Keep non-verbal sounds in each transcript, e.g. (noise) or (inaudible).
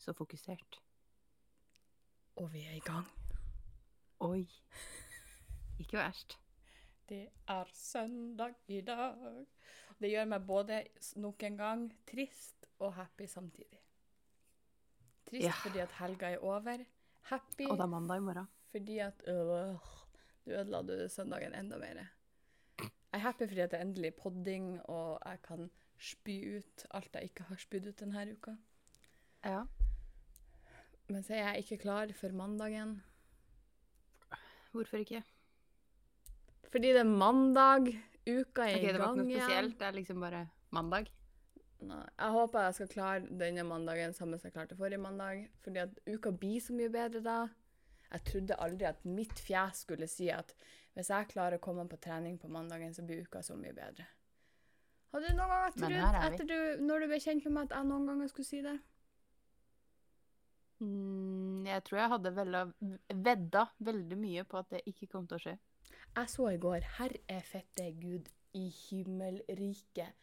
så fokusert. Og vi er i gang. Oi. Ikke verst. Det er søndag i dag. Det gjør meg både nok en gang trist og happy samtidig. Trist Ja. fordi at helga er over. Happy Og det er mandag i morgen. fordi at øh, du ødela du søndagen enda mer. Jeg er happy fordi at det er endelig podding, og jeg kan spy ut alt jeg ikke har spydd ut denne uka. Ja. Men så er jeg ikke klar for mandagen. Hvorfor ikke? Fordi det er mandag, uka er Ok, i Det var ikke noe spesielt. Det er liksom bare mandag. Nei, jeg håper jeg skal klare denne mandagen samme som jeg klarte forrige mandag. Fordi at uka blir så mye bedre da. Jeg trodde aldri at mitt fjes skulle si at hvis jeg klarer å komme på trening på mandagen, så blir uka så mye bedre. Hadde du noen ganger trodd, er etter du, når du ble kjent med meg, at jeg noen ganger skulle si det? Mm, jeg tror jeg hadde vedda veldig mye på at det ikke kom til å skje. Jeg så i går 'Herr er fette Gud i himmelriket'.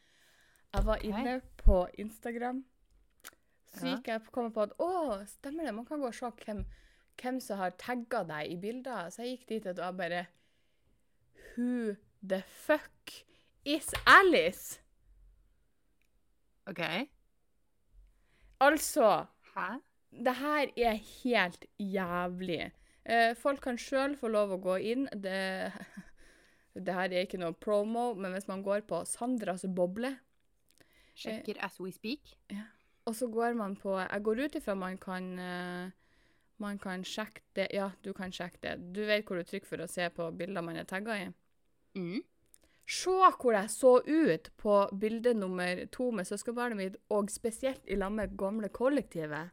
Jeg var inne på Instagram. Så gikk jeg kom på at å, stemmer det, man kan gå og se hvem, hvem som har tagga deg i bilder. Så jeg gikk dit og jeg bare Who the fuck is Alice? OK? Altså, Hæ? Det her er helt jævlig. Eh, folk kan sjøl få lov å gå inn. Det, (laughs) det her er ikke noe promo, men hvis man går på Sandras boble, Sjekker as we speak. og så går man på Jeg går ut ifra man kan eh, man kan sjekke det Ja, du kan sjekke det. Du vet hvor du trykker for å se på bilder man er tagga i. Mm. Se hvor jeg så ut på bilde nummer to med søskenbarnet mitt, og spesielt i lag med gamle kollektivet.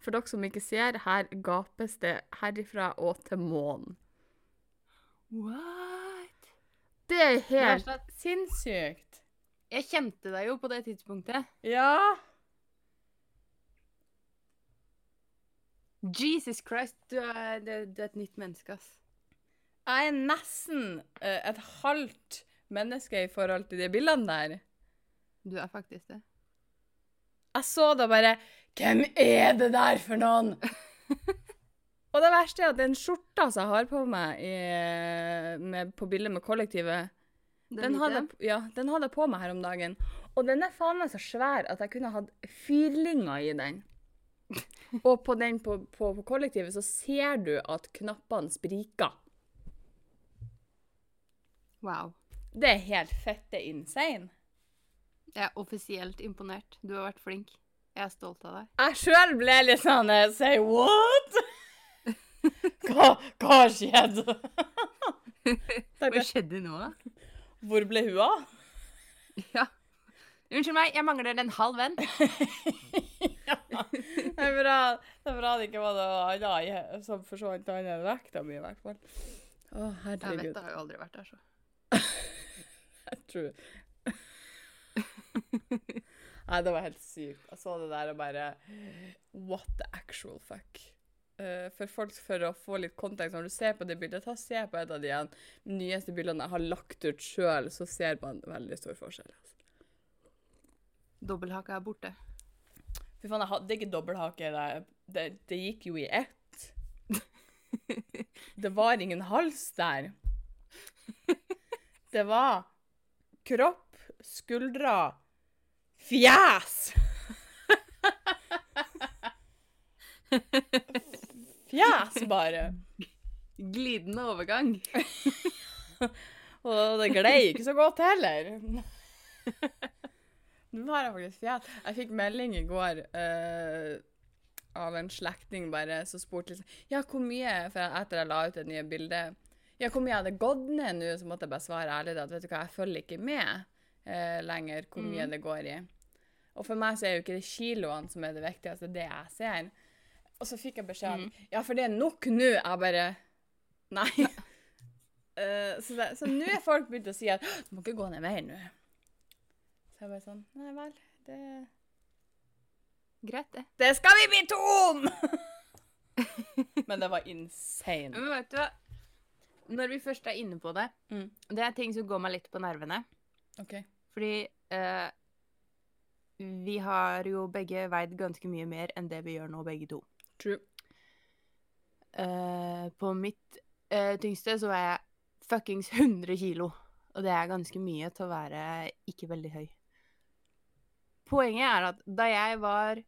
For dere som ikke ser, her gapes det herifra og til månen. What? Det er helt Det er sinnssykt. Jeg kjente deg jo på det tidspunktet. Ja. Jesus Christ, du er, du, du er et nytt menneske, ass. Jeg er nesten eh, et halvt menneske i forhold til de bildene der. Du er faktisk det. Jeg så da bare Hvem er det der for noen? (laughs) Og det verste er at den skjorta som jeg har på meg i, med, på bildet med kollektivet, den hadde, ja, den hadde jeg på meg her om dagen. Og den er faen meg så svær at jeg kunne hatt firlinger i den. (laughs) Og på den på, på, på kollektivet så ser du at knappene spriker. Wow. Det er helt fette insane. Jeg er offisielt imponert. Du har vært flink. Jeg er stolt av deg. Jeg sjøl ble litt sånn eh, Say what? (laughs) Hva, hva skjedde? (laughs) Hva skjedde nå, da? Hvor ble hun av? Ja. Unnskyld meg, jeg mangler en halv venn. (laughs) ja, det er bra, det er bra det ikke var noe annet som forsvant annet enn vekta mi, i hvert fall. Å, Jeg vet herregud. det har jo aldri vært der, så. Jeg tror Nei, det var helt sykt. Jeg så det der og bare What the actual fuck? Uh, for folk, for å få litt kontekst, når du ser på det bildet, ta se på et av de nyeste bildene jeg har lagt ut sjøl, så ser man veldig stor forskjell. Altså. Dobbelthaka er borte. Fy faen, jeg hadde ikke dobbelthake. Det, det, det gikk jo i ett. Det var ingen hals der. Det var kropp, skuldre, fjes. Fjæs bare. Glidende overgang. Og det glei ikke så godt heller. Nå har jeg faktisk fjes. Jeg fikk melding i går uh, av en slektning bare som spurte liksom Ja, hvor mye For etter jeg la ut det nye bildet Ja, hvor mye hadde gått ned nå, så måtte jeg bare svare ærlig at vet du hva, jeg følger ikke med uh, lenger hvor mye det går i. Og for meg så er jo ikke det kiloene som er det viktigste, det jeg ser. Og så fikk jeg beskjed om Ja, for det er nok nå. Jeg bare Nei. uh, (laughs) så det- så nå er folk begynt å si at du må ikke gå ned mer nå. Så jeg bare sånn Nei vel, det Greit, det. Det skal vi bli to om! (laughs) Men det var insane. Men vet du hva? Når vi først er inne på det, Mm. det er ting som går meg litt på nervene. OK. Fordi eh, vi har jo begge veid ganske mye mer enn det vi gjør nå, begge to. True. Uh, på mitt uh, tyngste så var jeg fuckings 100 kilo. Og det er ganske mye til å være ikke veldig høy. Poenget er at da jeg var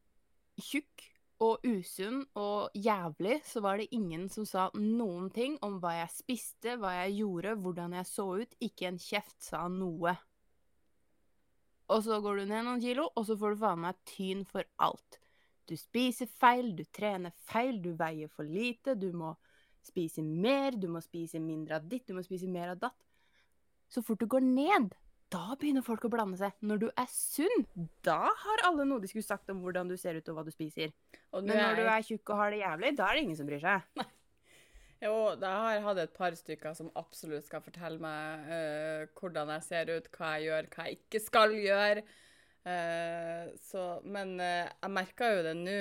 tjukk og usunn og jævlig, så var det ingen som sa noen ting om hva jeg spiste, hva jeg gjorde, hvordan jeg så ut. Ikke en kjeft sa noe. Og så går du ned noen kilo, og så får du faen meg tyn for alt. Du spiser feil, du trener feil, du veier for lite, du må spise mer, du må spise mindre av ditt, du må spise mer av datt. Så fort du går ned, da begynner folk å blande seg. Når du er sunn, da har alle noe de skulle sagt om hvordan du ser ut og hva du spiser. Og Men når du er tjukk og har det jævlig, da er det ingen som bryr seg. Jo, da har jeg hatt et par stykker som absolutt skal fortelle meg uh, hvordan jeg ser ut, hva jeg gjør, hva jeg ikke skal gjøre. Uh, så, men uh, jeg merker jo det nå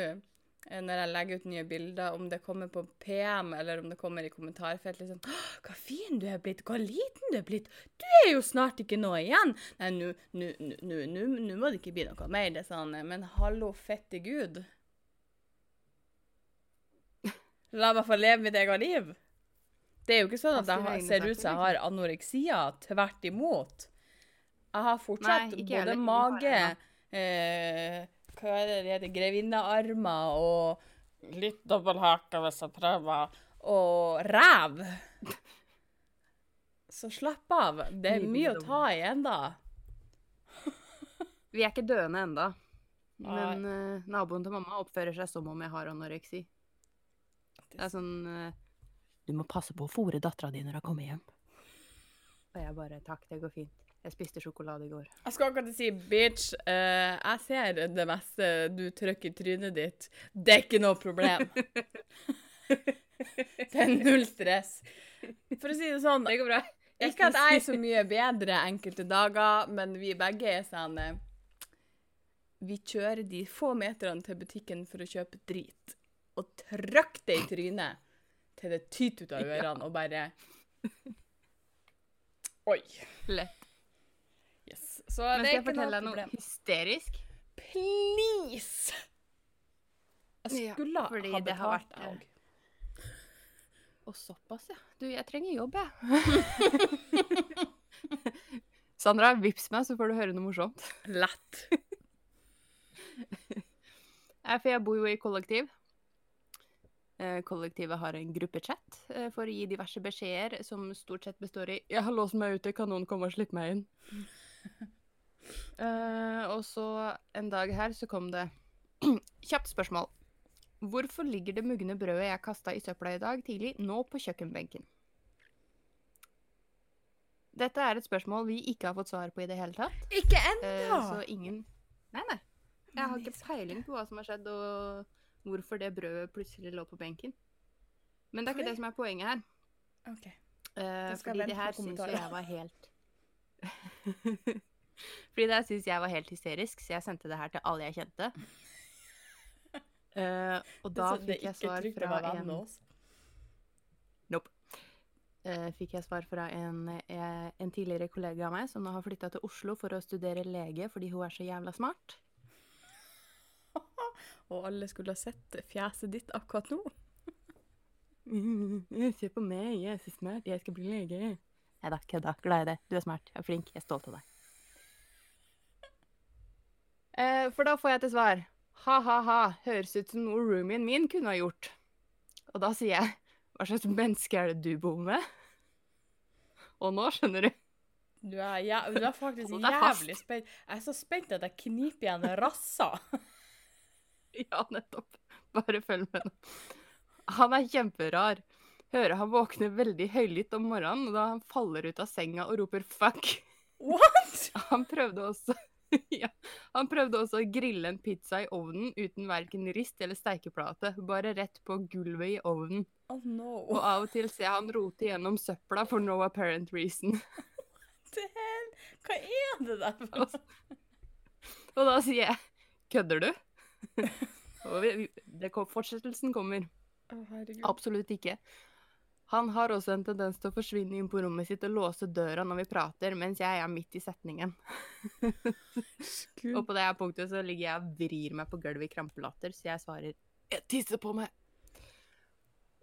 når jeg legger ut nye bilder, om det kommer på PM eller om det kommer i kommentarfeltet liksom, 'Hva fin du er blitt! Hva liten du er blitt! Du er jo snart ikke noe igjen!' Nei, nå- må det ikke bli noe mer. Det sånn, men hallo, fette gud. La meg få leve mitt eget liv. Det er jo ikke sånn at jeg har- ser ut som jeg har anoreksia. Tvert imot. Jeg har fortsatt Nei, både heller. mage, eh, hva er det det heter, grevinnearmer og litt dobbelthake hvis jeg prøver, og ræv. Så slapp av. Det er mye å ta i enda. Vi er ikke døende enda. Men eh, naboen til mamma oppfører seg som om jeg har anoreksi. Det er sånn eh, Du må passe på å fòre dattera di når hun kommer hjem. Og jeg bare Takk, det går fint. Jeg spiste sjokolade i går. Jeg skal akkurat si, bitch, uh, jeg ser det meste du trykker i trynet ditt. Det er ikke noe problem. (laughs) det er null stress. For å si det sånn, Det går bra. ikke at jeg er så mye bedre enkelte dager, men vi begge er sånn eh, Vi kjører de få meterne til butikken for å kjøpe drit, og trakk det i trynet til det tyter ut av ørene, og bare Oi. Lett. Yes. Så Men det skal er jeg ikke fortelle noe deg noe problem. hysterisk? Please! Jeg Ja, skulle fordi ha det har betalt vært, jeg òg. Og såpass, ja. Du, jeg trenger jobb, jeg. (laughs) Sandra, vips meg, så får du høre noe morsomt. Lett. (laughs) Eh, For jeg bor jo i kollektiv. Eh, Kollektivet har en gruppechat eh, for å gi diverse beskjeder, som stort sett består i 'Jeg har låst meg ute, kan noen komme og slippe meg inn?' uh, (laughs) og så en dag her så kom det (clears throat) Kjapt spørsmål. Hvorfor ligger det mugne brødet jeg kasta i søpla i dag tidlig, nå på kjøkkenbenken? Dette er et spørsmål vi ikke har fått svar på i det hele tatt. Ikke ennå! Uh, så ingen Nei, nei. Jeg har ikke peiling på hva som har skjedd, og hvorfor det brødet plutselig lå på benken. Men det er ikke det som er poenget her. OK. Eh, skal (laughs) fordi det her syns jo jeg var helt Fordi det her syns jeg var helt hysterisk, så jeg sendte det her til alle jeg kjente. Uh, og (laughs) da det fikk jeg svar fra en Nope. eh, fikk jeg svar fra en, eh, en tidligere kollega av meg som nå har flytta til Oslo for å studere lege fordi hun er så jævla smart. Og alle skulle ha sett fjeset ditt akkurat nå. Se på meg, jeg er så smart, jeg skal bli lege. Nei da, kødda. Glad i det. Du er smart, jeg er flink, jeg er stolt av deg. Eh, for da får jeg til svar ha-ha-ha, høres ut som noe roomien min kunne ha gjort. Og da sier jeg hva slags menneske er det du bor med? Og nå skjønner du. Du er, ja, du er faktisk jævlig spent. Jeg er så spent at jeg kniper igjen rassa. (laughs) Ja, nettopp. Bare følg med nå. Han er kjemperar. Hører han våkner veldig høylytt om morgenen, da han faller ut av senga og roper 'fuck'. What?! (laughs) Han prøvde også (laughs) ja, han prøvde også å grille en pizza i ovnen uten verken rist eller steikeplate, bare rett på gulvet i ovnen. Oh no. Og av og til ser han rote gjennom søpla for no apparent reason. Hva er det der for noe? Og da sier jeg 'kødder du?' (laughs) Kom, fortsettelsen kommer. Herregud. Absolutt ikke. Han har også en tendens til å forsvinne inn på rommet sitt og låse døra når vi prater, mens jeg er midt i setningen. Og på det her punktet så ligger jeg og vrir meg på gulvet i krampelatter, så jeg svarer 'Jeg tisser på meg'.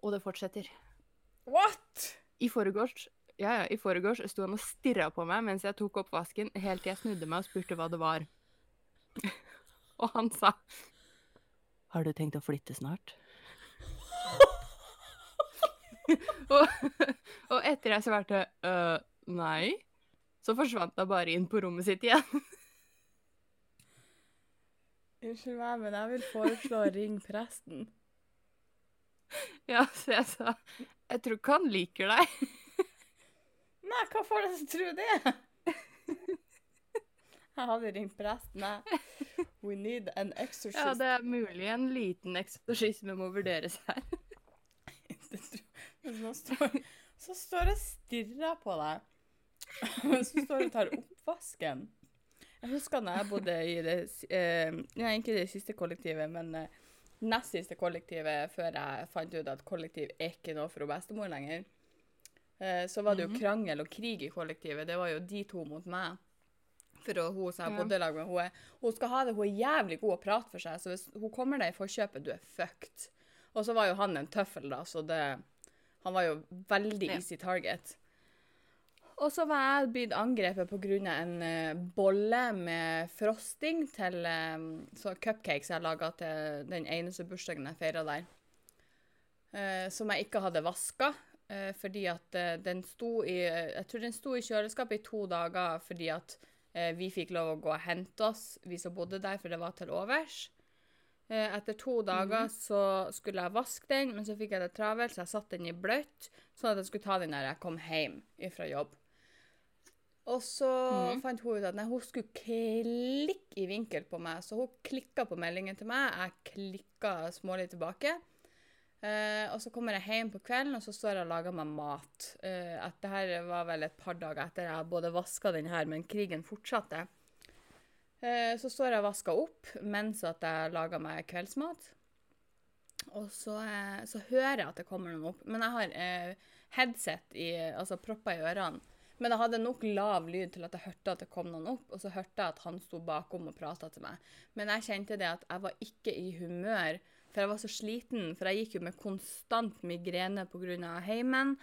Og det fortsetter. What?! I forgårs ja, ja, i foregårs sto han og stirra på meg mens jeg tok oppvasken, helt til jeg snudde meg og spurte hva det var. (laughs) og han sa 'Har du tenkt å flytte snart?' (laughs) og, og etter jeg svarte «Øh, nei, så forsvant hun bare inn på rommet sitt igjen. Unnskyld meg, men jeg vil foreslå å ringe presten. (laughs) ja, så jeg sa 'Jeg tror ikke han liker deg'. Nei, hva får deg til å tro det? (laughs) Jeg hadde ringt presten, jeg. We need an exorcist. Ja, det er mulig en liten eksorsisme må vurderes her. (laughs) Man står, så står jeg og stirrer på deg. (laughs) Så står jeg og tar oppvasken. Jeg husker da jeg bodde i det eh, Nei, ikke det siste kollektivet, men eh, nest siste kollektivet før jeg fant ut at kollektiv er ikke noe for bestemor lenger. Eh, så var det jo Mhm. krangel og krig i kollektivet. Det var jo de to mot meg. For å, hun som jeg bodde i lag med, hun, er, hun skal ha det, hun er jævlig god å prate for seg, så hvis hun kommer deg i forkjøpet, du er fucked. Og så var jo han en tøffel, da, så det Han var jo veldig easy target. Og så var jeg blitt angrepet pga. en eh, bolle med frosting til eh, så cupcakes jeg laga til den eneste bursdagen jeg feira der. Uh, som jeg ikke hadde vaska, Uh, fordi at uh, den sto i Jeg tror den sto i kjøleskapet i to dager fordi at vi fikk lov å gå og hente oss, vi som bodde der, for det var til overs. Eh, etter to dager så skulle jeg vaske den, men så fikk jeg det travelt, så jeg satte den i bløtt, sånn at jeg skulle ta den når jeg kom hjem fra jobb. Og så Mhm. fant hun ut at nei, hun skulle klikke i vinkel på meg, så hun klikka på meldingen til meg. Jeg klikka smålig tilbake. Eh, og så kommer jeg hjem på kvelden, og så står jeg og lager meg mat. Uh, at det her var vel et par dager etter jeg både vaska den her, men krigen fortsatte. Uh, så står jeg og vasker opp mens at jeg lager meg kveldsmat. Og så, så hører jeg at det kommer noen opp. Men jeg har headset, i, altså propper i ørene. Men jeg hadde nok lav lyd til at jeg hørte at det kom noen opp, og så hørte jeg at han sto bakom og prata til meg. Men jeg kjente det at jeg var ikke i humør, for jeg var så sliten. For jeg gikk jo med konstant migrene pga. heimen,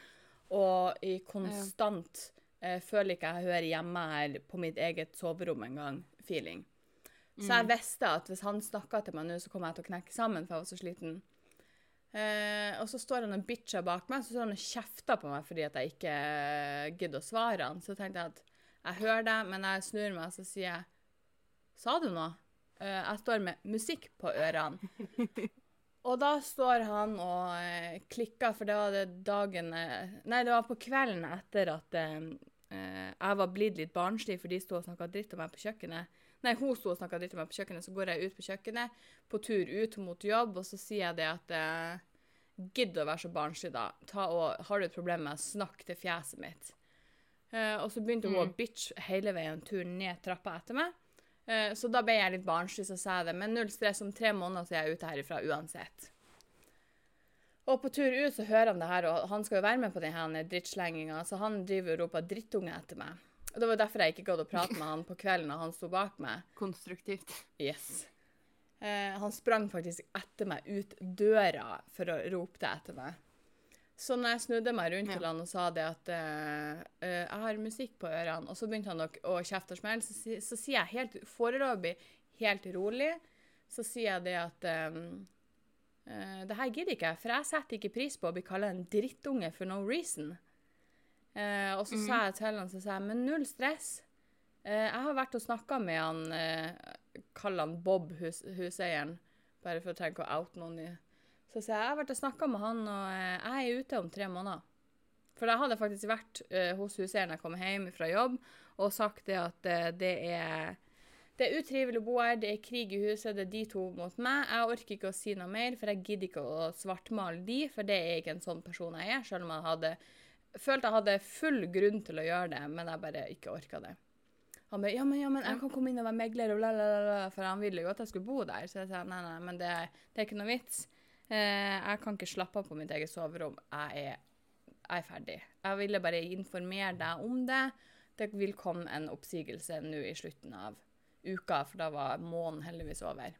og i konstant eh, føler ikke jeg hører hjemme her på mitt eget soverom engang, feeling. Så jeg visste at hvis han snakka til meg nå, så kom jeg til å knekke sammen, for jeg var så sliten. Eh, og så står han og bitcher bak meg, så står han og kjefter på meg fordi at jeg ikke eh, gidder å svare han. Så tenkte jeg at jeg hører det, men jeg snur meg, så sier jeg Sa du noe? Eh, jeg står med musikk på ørene. Og da står han og eh, klikker, for det var det dagen eh, Nei, det var på kvelden etter at jeg var blitt litt barnslig, for de sto og snakka dritt om meg på kjøkkenet. Nei, hun sto og snakka dritt om meg på kjøkkenet, så går jeg ut på kjøkkenet, på tur ut mot jobb, og så sier jeg det at Gidd å være så barnslig, da. Ta og, har du et problem med å snakke til fjeset mitt? Og så begynte hun å bitche hele veien turen ned trappa etter meg. Eh, så da ble jeg litt barnslig, så sa jeg det. Men null stress, om tre måneder så er jeg ute herifra uansett. Og på tur ut så hører han det her, og han skal jo være med på denne drittslenginga, så han driver og roper 'drittunge' etter meg. Og Det var derfor jeg ikke gadd å prate med han på kvelden da han sto bak meg. Konstruktivt. Yes. Eh, han sprang faktisk etter meg ut døra for å rope det etter meg. Så når jeg snudde meg rundt Ja. til han og sa det at uh, jeg har musikk på ørene, og så begynte han å, å kjefte og smelle, så, så, så sier jeg helt foreløpig, helt rolig, så sier jeg det at um, uh, det her gidder ikke jeg, for jeg setter ikke pris på å bli kalt en drittunge for no reason. Og så sa jeg til han, så sa jeg, men null stress. Jeg har vært og snakka med han, uh, kall han Bob, hus, huseieren, bare for å tenke å out noen i. Så sier jeg, jeg har vært og snakka med han, og eh, jeg er ute om tre måneder. For jeg hadde faktisk vært uh, hos huseieren jeg kom hjem fra jobb, og sagt det at uh, det er det er utrivelig å bo her, det er krig i huset, det er de to mot meg. Jeg orker ikke å si noe mer, for jeg gidder ikke å svartmale de, for det er ikke en sånn person jeg er, selv om jeg hadde følt jeg hadde full grunn til å gjøre det, men jeg bare ikke orka det. Han bare ja men, ja, men jeg kan komme inn og være megler, og la, la, la, for han ville jo at jeg skulle bo der. Så jeg sa nei, nei, men det, det er ikke noe vits. Eh, jeg kan ikke slappe av på mitt eget soverom. Jeg er, jeg er ferdig. Jeg ville bare informere deg om det. Det vil komme en oppsigelse nå i slutten av uka, for da var månen heldigvis over.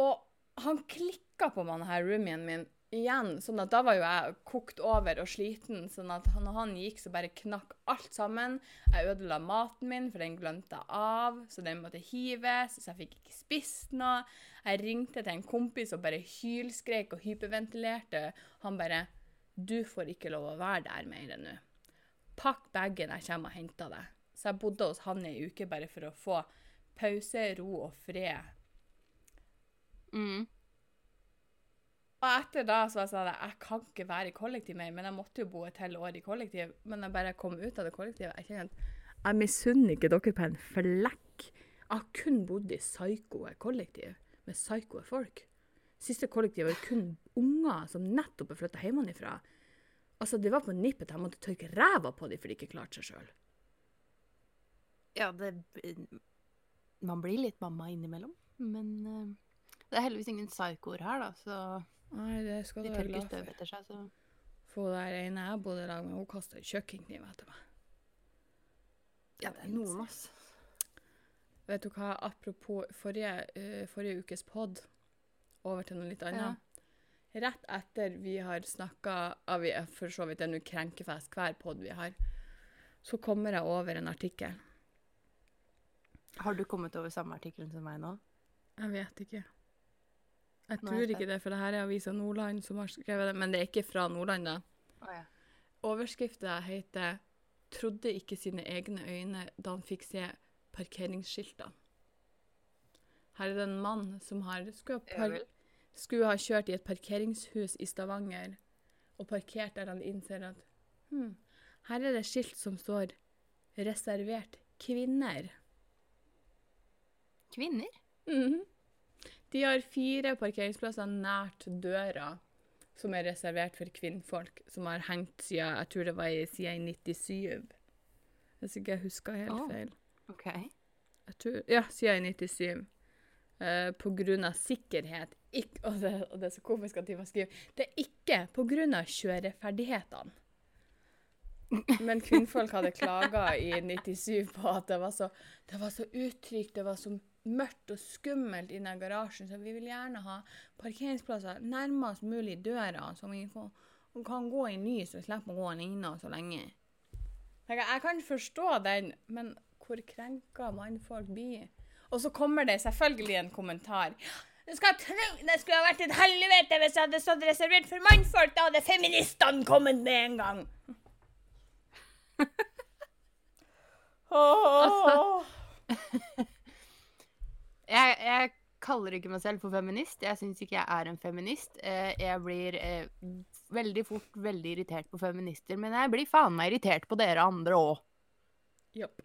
Og han klikka på meg, denne roomien min, igjen. sånn at Da var jo jeg kokt over og sliten. sånn at når han gikk, så bare knakk alt sammen. Jeg ødela maten min, for den glemte jeg av. Så den måtte hives, så jeg fikk ikke spist noe. Jeg ringte til en kompis og bare hylskrek og hyperventilerte. Han bare 'Du får ikke lov å være der mer nå. Pakk bagen, jeg kommer og henter deg.' Så jeg bodde hos han i ei uke bare for å få pause, ro og fred. Mm. Og etter da så var jeg sånn jeg kan ikke være i kollektiv mer, men jeg måtte jo bo et helt år i kollektiv. Men jeg bare kom ut av det kollektivet. Jeg kjenner at jeg misunner ikke dere på en flekk. Jeg har kun bodd i psykoe kollektiv med psykoe folk. Siste kollektiv var kun unger som nettopp er flytta hjemmefra. Altså, det var på nippet til jeg måtte tørke ræva på dem for de ikke klarte seg sjøl. Ja, det Man blir litt mamma innimellom. Men eh, det er heldigvis ingen psykoer her, da, så Nei, det skal de du være tørker glad støv for. etter seg. Så For der ene jeg bodde i lag med, hun kasta en kjøkkenkniv etter meg. ja, det er noen, ass. Vet du hva, apropos forrige, uh, forrige ukes pod, over til noe litt annet. Rett etter vi har snakka ja, vi er For så vidt det er nå krenkefest hver pod vi har, så kommer jeg over en artikkel. Har du kommet over samme artikkelen som meg nå? Jeg vet ikke. Jeg tror ikke det, for det her er avisa Nordland som har skrevet det, men det er ikke fra Nordland, da. Ja. Overskrifta heter 'Trodde ikke sine egne øyne da han fikk se parkeringsskiltene'. Her er det en mann som har, skulle, par, skulle ha kjørt i et parkeringshus i Stavanger og parkert der han innser at hm, her er det skilt som står 'reservert kvinner'. Kvinner? Mhm. De har fire parkeringsplasser nært døra som er reservert for kvinnfolk, som har hengt siden jeg tror det var i, siden i 97. Hvis ikke jeg husker helt oh. feil. OK. Tror, ja, siden 97. Uh, på grunn av sikkerhet. Ikk, (laughs) og, det, og det er så komisk at de må skrive Det er ikke på grunn av kjøreferdighetene. Men kvinnfolk hadde klaga i 97 på at det var så, det var så utrygt, det var så mørkt og skummelt i den garasjen, så vi vil gjerne ha parkeringsplasser nærmest mulig døra, så vi kan, gå i lys og slippe å gå alene så lenge. Jeg, kan forstå den, men hvor krenka mannfolk blir. Og så kommer det selvfølgelig en kommentar. Du skal tro det skulle ha vært et helvete hvis jeg hadde stått reservert for mannfolk. Da hadde feministene kommet med en gang. (laughs) Åh. (laughs) Jeg, jeg kaller ikke meg selv for feminist. Jeg syns ikke jeg er en feminist. Eh, Jeg blir eh, veldig fort veldig irritert på feminister, men jeg blir faen meg irritert på dere andre òg. Yep.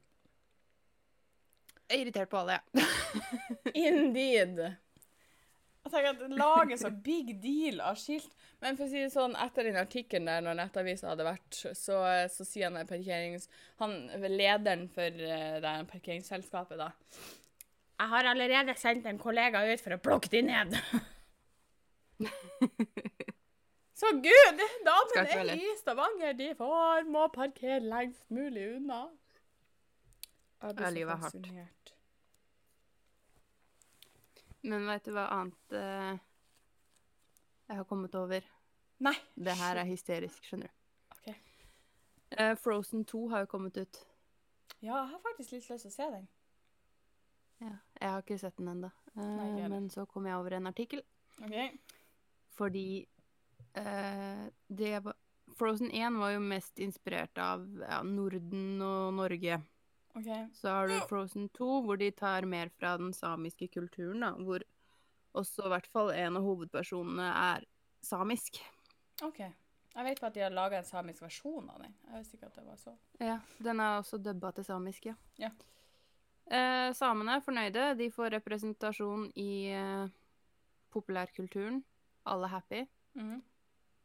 Jeg er irritert på alle, jeg. (laughs) Indeed. Jeg tenker at Laget så big deal av skilt. Men for å si det sånn, etter den artikkelen der, når Nettavisa hadde vært, så, så sier han parkerings... Han, lederen for eh, det parkeringsselskapet, da. Jeg har allerede sendt en kollega ut for å plukke de ned. (laughs) så gud, damene er i Stavanger, de får, må parkere lengst mulig unna. Jeg blir så er fascinert. Men veit du hva annet uh, jeg har kommet over? Nei. Det her er hysterisk, skjønner du. Ok. Uh, Frozen 2 har jo kommet ut. Ja, jeg har faktisk litt lyst til å se den. Ja, jeg har ikke sett den ennå. Uh, men så kom jeg over en artikkel Ok. fordi uh, det var Frozen 1 var jo mest inspirert av ja, Norden og Norge. Ok. Så har du Frozen 2, hvor de tar mer fra den samiske kulturen, da. Hvor også i hvert fall en av hovedpersonene er samisk. Ok. Jeg vet bare at de har laga en samisk versjon av den. Jeg visste ikke at det var så. Ja, den er også dubba til samisk, ja. Ja. Eh, samene er fornøyde. De får representasjon i eh, populærkulturen. Alle happy. Mm.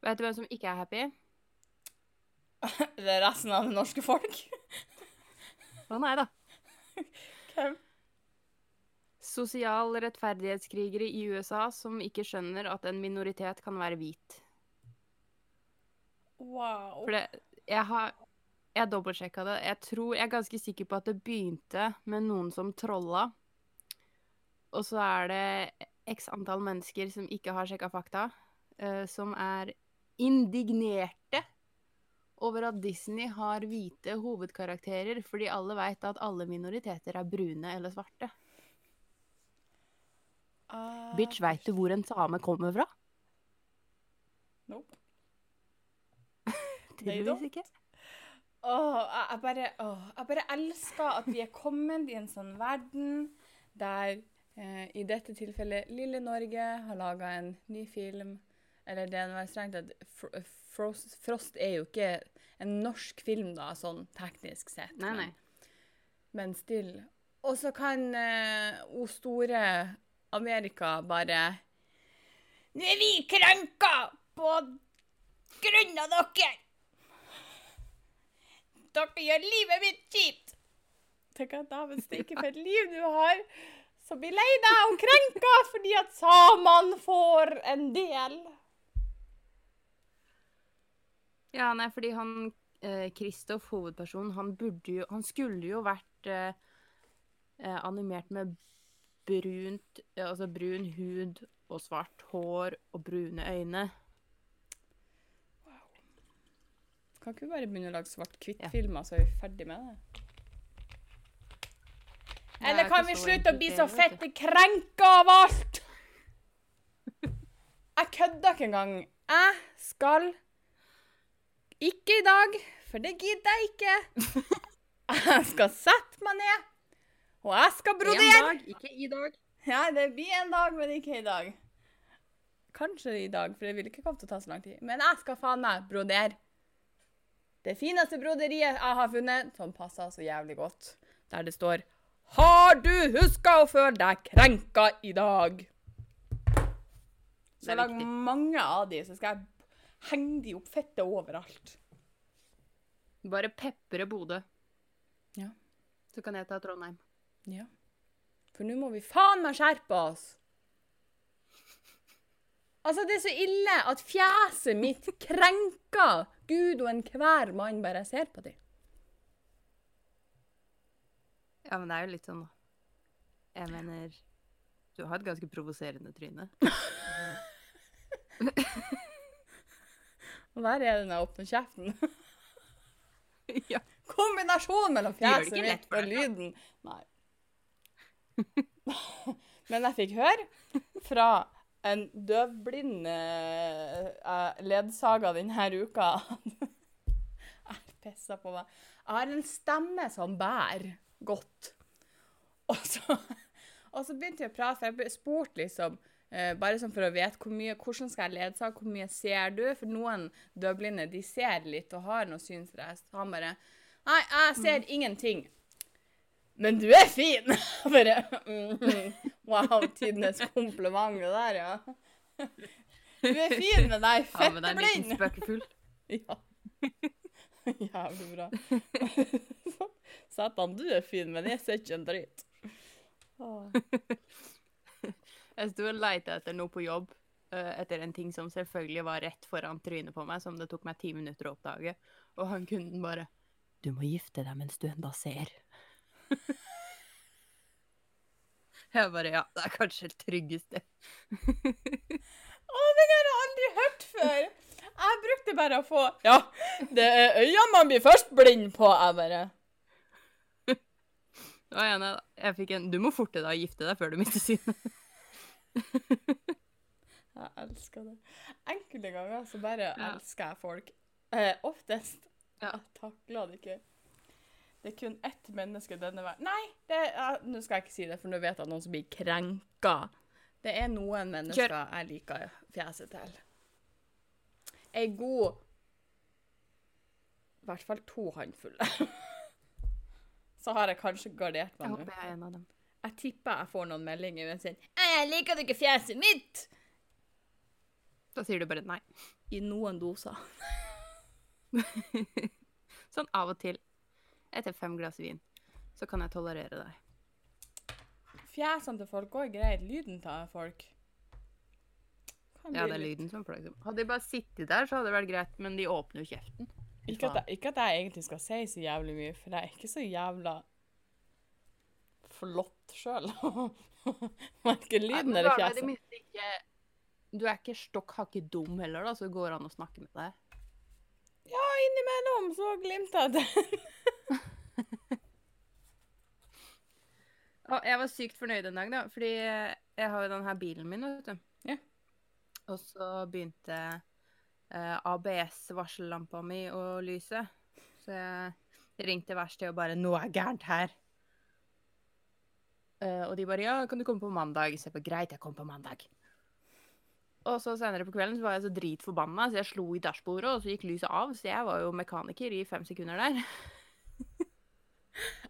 Vet du hvem som ikke er happy? (laughs) det er resten av det norske folk. (laughs) Å nei da. Hvem? Sosial rettferdighetskrigere i USA som ikke skjønner at en minoritet kan være hvit. Wow. For det, jeg har Jeg dobbeltsjekka det. Jeg tror, jeg er ganske sikker på at det begynte med noen som trolla. Og så er det x antall mennesker som ikke har sjekka fakta, uh, som er indignerte over at Disney har hvite hovedkarakterer, fordi alle veit at alle minoriteter er brune eller svarte. Uh... Bitch, veit du hvor en same kommer fra? Nope. (laughs) Tydeligvis ikke. Åh, jeg, bare, åh, jeg bare elsker at vi er kommet i en sånn verden der eh, i dette tilfellet lille Norge har laga en ny film. Eller det er strengt tatt Fr- Frost, Frost er jo ikke en norsk film, da, sånn teknisk sett. Nei, nei. Men, men still. Og så kan eh, o store Amerika bare Nå er vi krenka på grunn av dere! Dere gjør livet mitt kjipt! Tenk at damen steike for et liv du har, som blir lei deg og krenka fordi at samene får en del. Ja, nei, fordi han eh, Kristoff, hovedpersonen, han burde jo Han skulle jo vært eh, eh, animert med brunt eh, Altså brun hud og svart hår og brune øyne. Kan ikke vi bare begynne å lage svart-hvitt-filmer, Ja. så er vi ferdig med det? Det er Eller kan vi slutte å bli så fette krenka av alt? (laughs) Jeg kødder ikke engang. Jeg skal Ikke i dag, for det gidder jeg ikke. (laughs) Jeg skal sette meg ned, og jeg skal brodere. En dag, ikke i dag. Ja, det blir en dag, men ikke i dag. Kanskje i dag, for det vil ikke komme til å ta så lang tid. Men jeg skal faen meg brodere. Det fineste broderiet jeg har funnet, som passer så jævlig godt, der det står Har du huska å føle deg krenka i dag? Så jeg er lager mange av de, så skal jeg henge de opp fettet overalt. Bare pepre Bodø. Ja. Så kan jeg ta Trondheim. Ja. For nå må vi faen meg skjerpe oss. Altså, det er så ille at fjeset mitt krenker Gud og enhver mann bare jeg ser på dem. Ja, men det er jo litt sånn. Jeg mener Du har et ganske provoserende tryne. (laughs) Og der er det når jeg åpner kjeften. (laughs) ja. Kombinasjonen mellom fjeset mitt og lyden. (laughs) Nei. Men jeg fikk høre fra en døvblind uh, ledsager denne uka (laughs) Jeg pissa på meg. Jeg har en stemme som bærer godt. Og så, (laughs) og så begynte jeg å prate, for jeg spurte liksom uh, Bare sånn for å vite hvor mye, hvordan skal jeg ledsage, hvor mye ser du? For noen døvblinde de ser litt og har noe synsrest. Han bare Nei, jeg ser ingenting. Men du er fin! (laughs) Bare mhm. Wow, tidenes kompliment det der, ja. Du er fin, men jeg er Ja, men det er en liten fetteblind. spøkefull. (laughs) Ja. Jævlig bra. (laughs) Satan, du er fin, men jeg ser ikke en dritt. Jeg sto og leita etter noe på jobb, eh, etter en ting som selvfølgelig var rett foran trynet på meg, som det tok meg ti minutter å oppdage. Og han kunden bare Du må gifte deg mens du enda ser. (laughs) Jeg bare Ja, det er kanskje det tryggeste. (laughs) Å, den har jeg aldri hørt før! Jeg brukte bare å få Ja, det er øynene man blir først blind på. Jeg bare Å ja, nei, jeg fikk en Du må forte deg å gifte deg før du mister synet. (laughs) Jeg elsker det. Enkelte ganger så bare Ja. elsker jeg folk. Eh, oftest. Ja. Jeg takler det ikke. Det er kun ett menneske denne verden Nei, det, ja, nå skal jeg ikke si det, for nå vet jeg at noen som blir krenka. Det er noen mennesker Kjør. jeg liker fjeset til. Ei god I hvert fall to håndfulle. (laughs) så har jeg kanskje gardert meg nå. håper jeg er en av dem. Jeg tipper jeg får noen meldinger mens jeg sier 'Jeg liker ikke fjeset mitt!' Da sier du bare nei. I noen doser. (laughs) Sånn av og til. Etter fem glass vin. Så kan jeg tolerere deg. Fjesene til folk går greit. Lyden til folk Ja, det er lyden som plager dem. Hadde de bare sittet der, så hadde det vært greit, men de åpner jo kjeften. Ikke at, jeg, ikke at jeg egentlig skal si så jævlig mye, for jeg er ikke så jævla flott sjøl. Verken (laughs) lyden eller fjeset. Du er ikke stokk hakket dum heller, da, så det går an å snakke med deg. Ja, innimellom så glimter jeg det. (laughs) Og jeg var sykt fornøyd en dag, da, fordi jeg har jo den her bilen min, vet du. Ja. Og så begynte eh, ABS-varsellampa mi å lyse. Så jeg ringte verkstedet og bare 'Noe er gærent her'. Eh, og de bare 'Ja, kan du komme på mandag?' Så jeg bare 'Greit, jeg kommer på mandag'. Og så senere på kvelden så var jeg så dritforbanna, så jeg slo i dashbordet, og så gikk lyset av. Så jeg var jo mekaniker i fem sekunder der.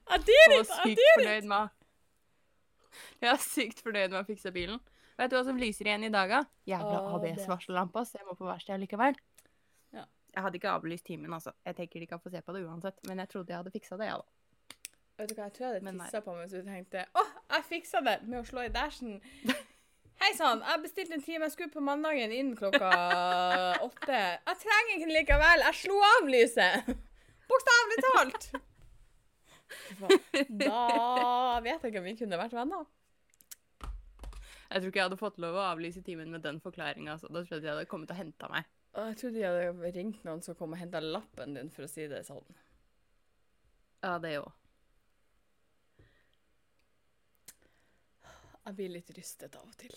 I did Og it! var I sykt did it! fornøyd med (laughs) Jeg er sykt fornøyd med å fikse bilen. Vet du hva som lyser igjen i dag, da? Jævla Å, det. ABS-varsellampa, så jeg må på verksted likevel. Ja. Jeg hadde ikke avlyst timen, altså. Jeg tenker de kan få se på det uansett. Men jeg trodde jeg hadde fiksa det, ja da. Vet du hva, jeg tror jeg hadde Men nei. tissa på meg hvis du tenkte Å, jeg fiksa det med å slå i dashen. (laughs) Hei sann, jeg bestilte en time. Jeg skulle på mandagen inn klokka åtte. Jeg trenger ikke den likevel. Jeg slo av lyset. (laughs) Bokstavelig talt. Da vet jeg ikke om vi kunne vært venner. Jeg tror ikke jeg hadde fått lov å avlyse timen med den forklaringa. Altså. Da tror jeg de hadde kommet og henta meg. Jeg trodde de hadde ringt noen som kom og henta lappen din, for å si det sånn. Ja, det òg. Jeg blir litt rystet av og til.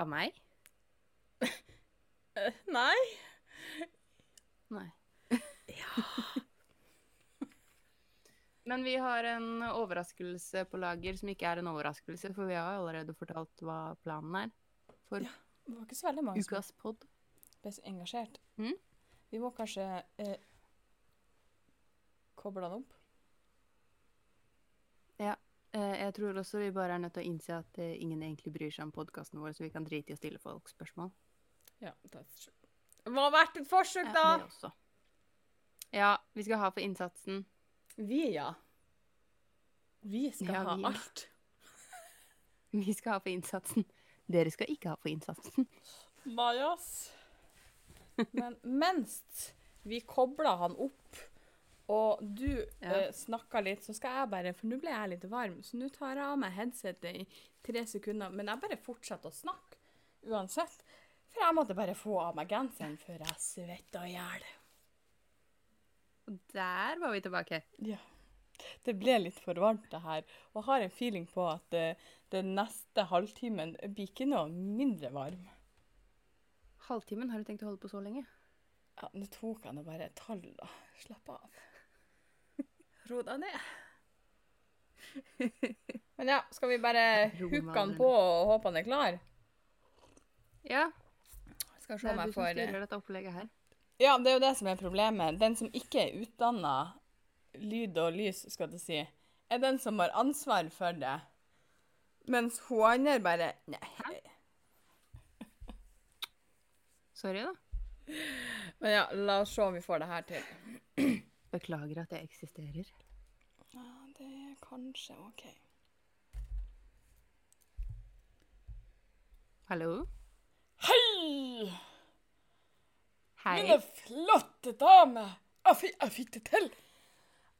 Av meg? (laughs) Nei. nei. (laughs) Nei. Men vi har en overraskelse på lager som ikke er en overraskelse, for vi har allerede fortalt hva planen er for Ja. Det var ikke så veldig mange ukas pod. ble så engasjert. Mm. Vi må kanskje eh, koble den opp. Eh, Jeg tror også vi bare er nødt til å innse at eh, ingen egentlig bryr seg om podkasten vår, så vi kan drite i å stille folk spørsmål. Ja, that's true. Det må ha vært et forsøk, da! Ja, det også. Ja, vi skal ha for innsatsen. Vi, ja. Vi skal Ja, ha vi, alt. (laughs) Vi skal ha for innsatsen. Dere skal ikke ha for innsatsen. Majas. Men (laughs) mens vi kobler han opp, og du Ja. eh, snakker litt, så skal jeg bare For nå ble jeg litt varm, så nå tar jeg av meg headsetet i tre sekunder. Men jeg bare fortsetter å snakke uansett. For jeg måtte bare få av meg genseren før jeg svetta i hjel. Og der var vi tilbake. Ja. Det ble litt for varmt, det her. Og jeg har en feeling på at uh, den neste halvtimen blir ikke noe mindre varm. Halvtimen, har du tenkt å holde på så lenge? Ja, Nå tok jeg nå bare et tall, da. Slapp av. (laughs) Ro deg ned. (laughs) Men ja, skal vi bare hooke han på og håpe han er klar? Ja, Skal det se om er du som får styrer dette opplegget her. Ja, det er jo det som er problemet. Den som ikke er utdanna lyd og lys, skal du si, er den som har ansvar for det. Mens hun andre bare Nei. (laughs) Sorry, da. Men ja, la oss se om vi får det her til. Beklager at jeg eksisterer. Ja, det er kanskje OK. Hallo? Hei! Hei. Mine flotte damer! Jeg fikk, jeg fikk det til!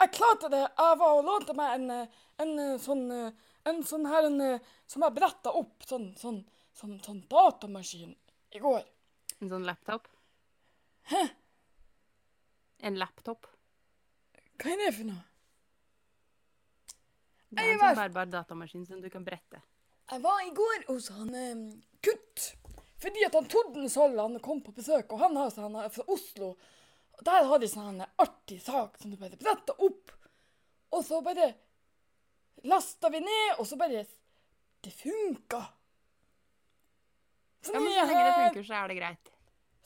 Jeg klarte det! Jeg var og lånte meg en, eh, en eh, sånn eh, En sånn her en, som jeg bretta opp, sånn, sånn, sånn, sånn datamaskin i går. En sånn laptop? Hæ? En laptop? Hva er det for noe? Det er en sånn bærbar datamaskin som du kan brette. Jeg var i går hos han um, Kutt. Fordi at han han kom på besøk, og han har sånn, han er fra Oslo. Der har de sånn artig sak som du bare bretter opp. Og så bare lasta vi ned, og så bare Det funka. Så Ja, men er Så lenge det funker, så er det greit.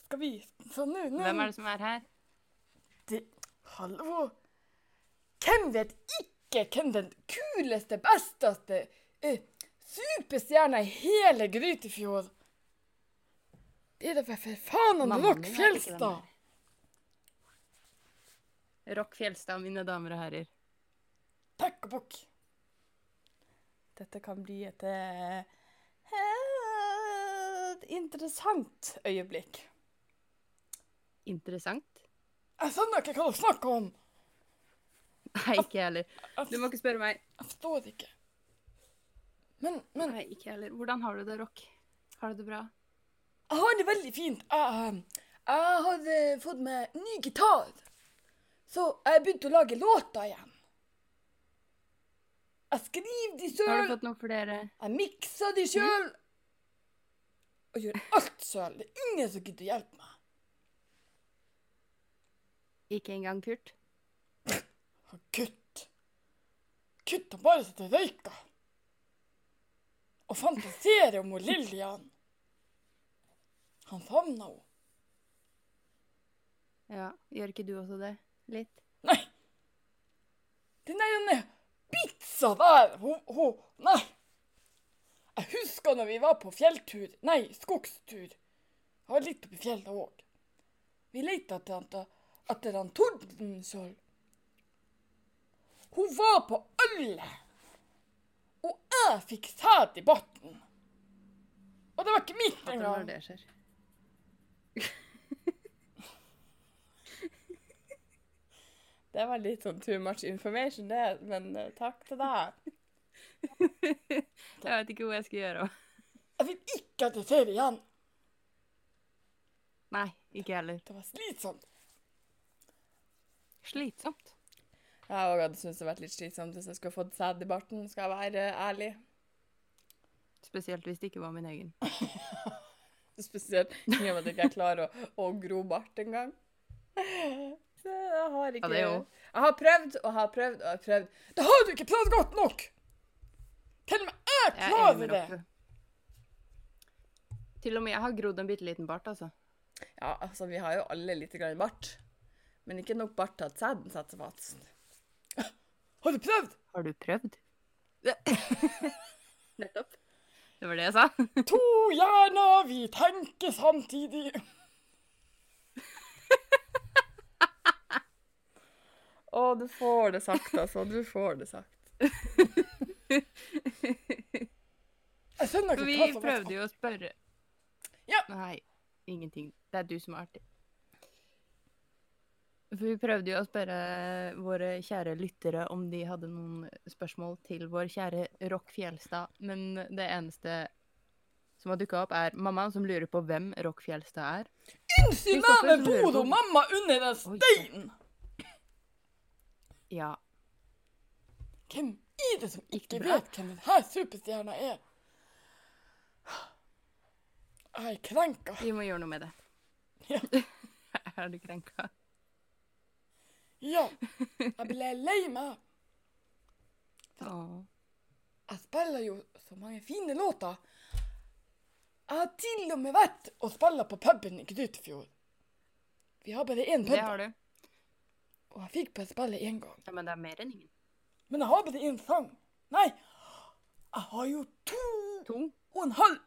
Skal vi Så nå nå- Hvem er det som er her? det, Hallo? Hvem vet ikke hvem den kuleste, besteste eh, superstjerna i hele Grytefjord? Det er da for faen han Rock Fjelstad. det Rock Fjelstad, mine damer og herrer. Takk og pukk. Dette kan bli et helt interessant øyeblikk. interessant. Jeg skjønner ikke hva du snakker om. Nei, ikke jeg heller. Du må ikke spørre meg. jeg forstår ikke. Men, men Nei, ikke jeg heller. Hvordan har du det, Rock? Har du det bra? Jeg har det veldig fint. Jeg, eh, jeg har eh, fått meg ny gitar. Så jeg begynte å lage låter igjen. Jeg skriver de Har du fått noen flere jeg mikser de sjøl. Og gjør alt sjøl. Det er ingen som gidder å hjelpe meg. Ikke engang Kurt? (laughs) Og Kutt. Kutt har bare sittet og røyka. Og fantaserer om Lillian. Han favna henne. Ja, gjør ikke du også det? Litt? Nei. Den der pizza der, hun, hun Nei. Jeg husker når vi var på fjelltur, nei, skogstur. Jeg var litt oppi fjellet òg. Vi leita etter han, etter han Tordenskjold. Hun var på alle. Og jeg fikk sæd i bunnen. Og det var ikke mitt engang. Det var litt sånn too much information, det, men uh, takk til deg. (laughs) Jeg vet ikke hva jeg skal gjøre. Jeg vil ikke at jeg ser det igjen. Nei, ikke heller. Det var slitsomt. Slitsomt. Jeg òg hadde syntes det vært litt slitsomt hvis jeg skulle fått sæd i barten, skal jeg være ærlig. Spesielt hvis det ikke var min egen. (laughs) Spesielt i og med at jeg ikke klarer å, å gro bart engang. Så jeg har ikke Ja, Jeg har prøvd og har prøvd og har prøvd. Det har du ikke prøvd godt nok! Til og med jeg er klarer jeg det. Til og med jeg har grodd en bitte liten bart, altså. Ja, altså, vi har jo alle litt grann bart. Men ikke nok bart til at sæden setter seg fast. Har du prøvd? Har du prøvd? (laughs) Nettopp. Det var det jeg sa. To hjerner, vi tenker samtidig. Å, du får det sagt, altså. Du får det sagt. Jeg skjønner ikke vi hva som er prøvde jo å spørre Ja. Nei, ingenting. Det er du som er artig. For vi prøvde jo å spørre våre kjære lyttere om de hadde noen spørsmål til vår kjære Rock Fjelstad, men det eneste som har dukka opp, er mammaen som lurer på hvem Rock Fjelstad er. Unnskyld meg, men bor hun mamma under den Oi. Ja, Hvem er det som ikke vet hvem denne superstjerna er? Jeg er krenka. vi må gjøre noe med det. Ja. (laughs) er du krenka? Ja, jeg ble lei meg. Jeg spiller jo så mange fine låter. Jeg har til og med vært og spilla på puben i Grytefjord. Vi har bare én Det har du. Og jeg fikk bare spille én gang. Ja, men det er mer enn ingen. Men jeg har bare én sang. Nei, jeg har jo to To. og en halv.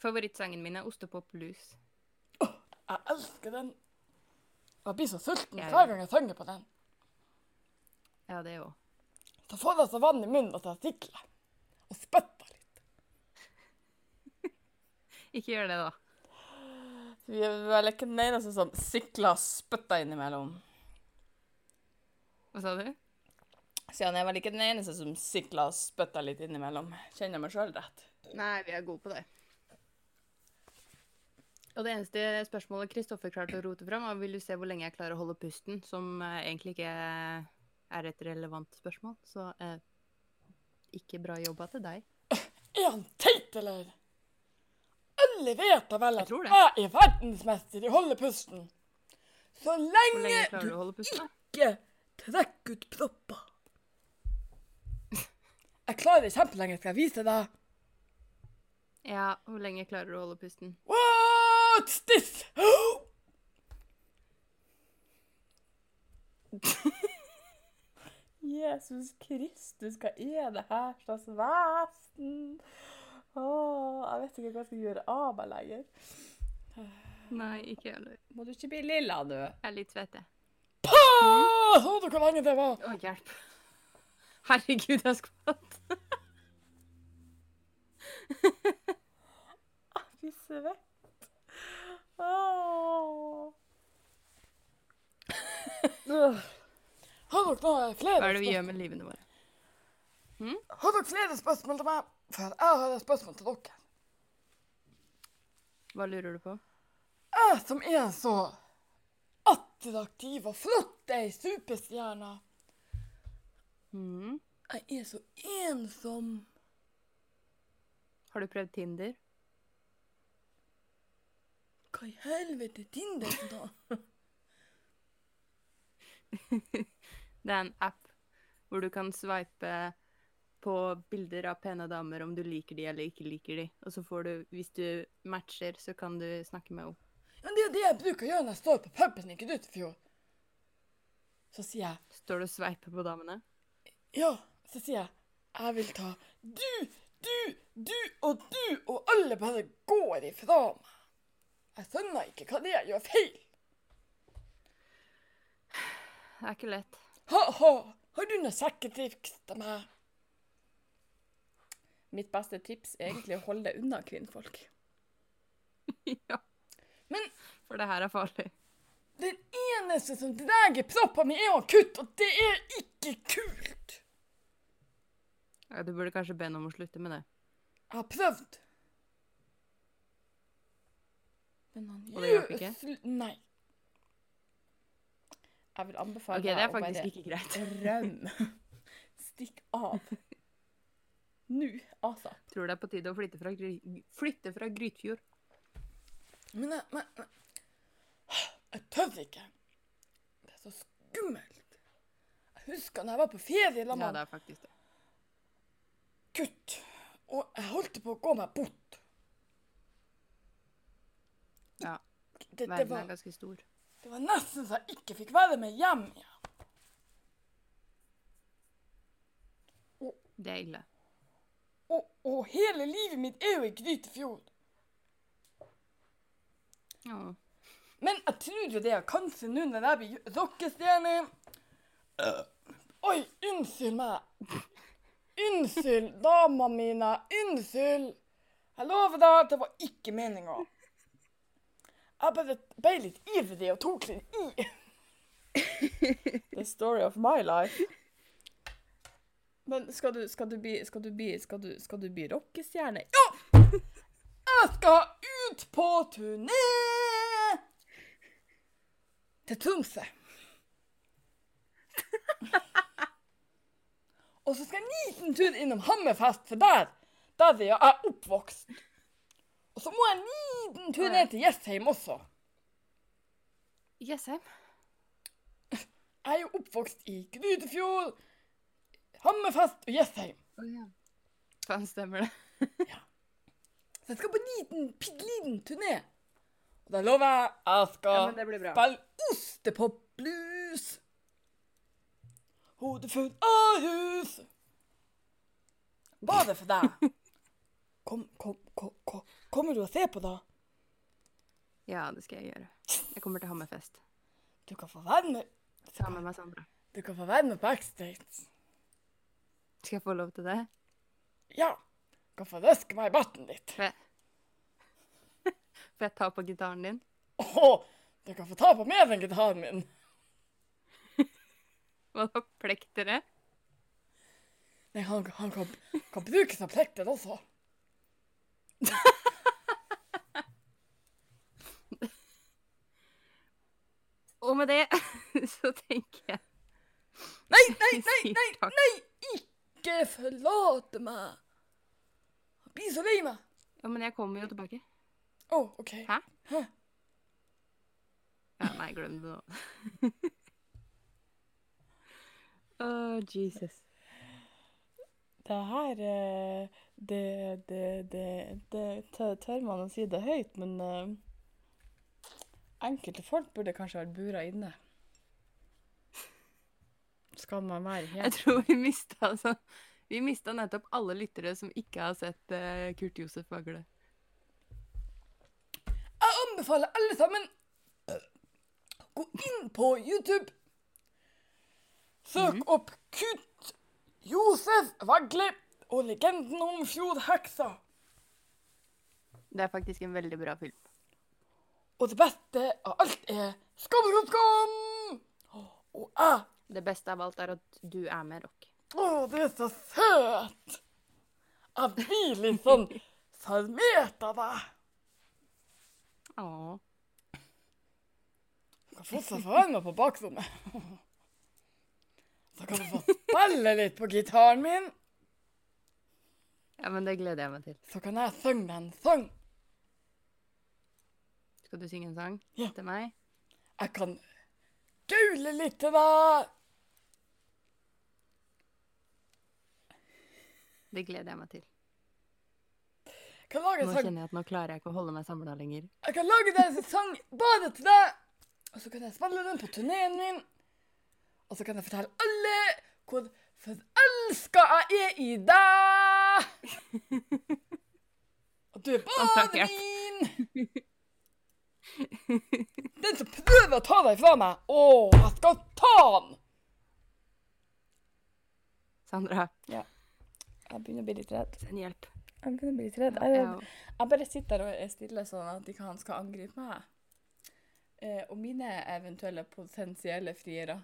Favorittsangen min er Ostepop Blues. Jeg elsker den. Jeg blir så sulten Jeg- hver gang jeg synger på den. Ja, det òg. Så får jeg så vann i munnen at jeg sikler. Og spytter litt. (laughs) Ikke gjør det, da. Vi er vel ikke den eneste som sikler spytta innimellom. Hva sa du? Siden jeg er vel ikke den eneste som sikler spytta litt innimellom. Kjenner meg sjøl rett. Nei, vi er gode på det. Og det eneste spørsmålet Kristoffer klarte å rote fram, var vil du se hvor lenge jeg klarer å holde pusten, som eh, egentlig ikke er et relevant spørsmål. Så eh, ikke bra jobba til deg. (laughs) Er han teit, eller? Alle vet da vel at jeg, jeg er verdensmester i å holde pusten. Så lenge lenge du du ikke trekker ut propper. (laughs) Jeg klarer det kjempelenge, skal jeg vise deg. Ja, hvor lenge klarer du å holde pusten? What's (gasps) this? Jesus Kristus, hva er det her slags vesen? Åh, jeg vet ikke hva jeg skal gjøre av meg lenger. Nei, ikke heller. Må du ikke bli lilla, du? Jeg er litt svett, jeg. Du hvor lenge det var? Å, hjelp. Herregud, jeg skvatt. (laughs) Fy svett. (laughs) Har dere noe flere Hva er det vi spørsmål? gjør med livene våre? Har dere flere spørsmål til meg? For jeg har et spørsmål til dere. Hva lurer du på? Jeg som er så attraktiv og flott ei superstjerne. Mm. Jeg er så ensom. Har du prøvd Tinder? Hva i helvete er Tinder da? (laughs) Det er en app hvor du kan sveipe på bilder av pene damer om du liker de eller ikke liker de. Og så får du, hvis du matcher, så kan du snakke med henne. Ja, det er det jeg bruker å gjøre når jeg står på puben i Grutefjord. Så sier jeg Står du og sveiper på damene? Ja, så sier jeg jeg vil ta du, du, du og du, og alle bare går ifra meg. Jeg skjønner ikke hva det er jeg gjør feil. Det er ikke lett. Ha-ha, har du noe sekketriks til meg? Mitt beste tips er egentlig å holde deg unna kvinnfolk. (laughs) ja. Men For det her er farlig. den eneste som drar proppen min, er å kutte, og det er ikke kult. Ja, du burde kanskje be henne om å slutte med det. Jeg har prøvd. Men han Og det hjalp ikke? Nei. Jeg vil anbefale okay, deg å bare rømme. (laughs) Stikk av. Nå, altså. Tror det er på tide å flytte fra, flytte fra Grytfjord. Men jeg, men, men Jeg tør ikke. Det er så skummelt. Jeg husker da jeg var på ferie Ja, det er faktisk det. gutt, og jeg holdt på å gå meg bort. Ja. Det, det, Verden er ganske stor. det var nesten så jeg ikke fikk være med hjem igjen. Det er ille. Og, og hele livet mitt er jo i Grytefjord. Ja. Men jeg tror jo det er kanskje nå når jeg blir rockestjerne Oi, unnskyld meg. Unnskyld, dama mine. Unnskyld. Jeg lover deg at det var ikke meninga. Jeg bare ble litt ivrig og tok litt i. (laughs) The story of my life. Men skal du, skal du bli Skal du bli, skal du, skal du bli rockestjerne? Jeg skal ut på turné til Tromsø. Og så skal jeg en liten tur innom Hammerfest, for der, der er jeg oppvokst. Og så må jeg en liten tur ned til Jessheim også. Jessheim? Jeg er jo oppvokst i Grydefjord, Hammerfest og Jessheim. Oh, ja. Faen, stemmer det. (laughs) Så jeg skal på en liten, pitteliten turné. Og da lover jeg jeg skal Ja, men det blir bra. spille ostepopblues. Hodet fullt av hus. Bare for deg. (laughs) Kom, kom, kom, kom. Kommer du og ser på, da? Ja, det skal jeg gjøre. Jeg kommer til Hammerfest. Du kan få være med, Sammen med Sandra. du kan få være med backstage. Skal jeg få lov til det? Ja. Du kan få røske meg i barten litt. Får jeg, (laughs) får jeg ta på gitaren din? Åh, du kan få ta på mer enn gitaren min. (laughs) Hva da? Plektere? Nei, han, han kan, kan bruke som plekter også. Og med det (laughs) så tenker jeg Nei, nei, nei, nei, nei, nei! Ikke forlate meg! Jeg blir så lei meg. Ja, men jeg kommer jo tilbake. Å, OK. Hæ? Hæ? Ja, nei, glem det nå. Å, Jesus. Det her eh, Det, det, det, det tør tør man å si det høyt, men eh, enkelte folk burde kanskje vært bura inne. Skal man være Jeg tror vi mista altså Vi mista nettopp alle lyttere som ikke har sett uh, Kurt Josef Vagle. Jeg anbefaler alle sammen gå inn på YouTube. Søk opp Kurt Josef Vagle og legenden om fjordheksa. Det er faktisk en veldig bra film. Og det beste av alt er skam, skam, skam! Og jeg Det beste av alt er at du er med rock. Å, du er så søt! Jeg blir litt sånn sarmert av deg. Åh. Du kan fortsatt få være med på bakrommet. Så kan du få spille litt på gitaren min, Ja, men det gleder jeg meg til. så kan jeg synge en sang. Skal du synge en sang Ja. til meg? Jeg kan gaule litt til deg. Det gleder jeg meg til. Nå kjenner jeg at nå klarer jeg ikke å holde meg samla lenger. Jeg kan lage deg en sang bare til deg, og så kan jeg spille den på turneen min. Og så kan jeg fortelle alle hvor forelska jeg er i deg. Og du er (laughs) bare min. Den som prøver å ta deg fra meg, å, jeg skal ta han. Sandra, Jeg begynner å bli litt redd. send hjelp. Jeg begynner å bli litt redd. Ja, Jeg, jeg- bare sitter der og er stille sånn at ikke han skal angripe meg. Eh, og mine eventuelle potensielle friere.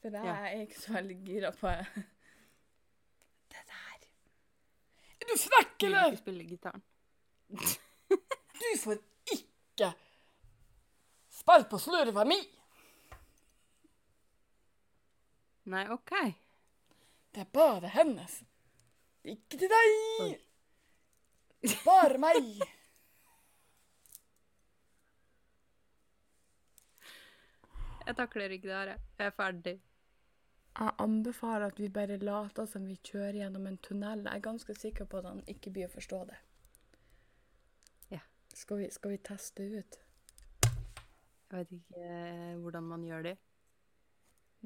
For jeg Ja. er ikke så veldig gira på det der. Er du frekk, eller? ikke spille gitaren. (laughs) Du får ikke spille på slurva mi. Nei, OK. Det er bare hennes. Ikke til deg. Oi. Bare meg. (laughs) Jeg takler ikke det her. jeg. Jeg er ferdig. Jeg anbefaler at vi bare later som vi kjører gjennom en tunnel. Jeg er ganske sikker på at han ikke blir å forstå det. Ja. Skal vi, skal vi teste ut? Jeg vet ikke eh, hvordan man gjør det.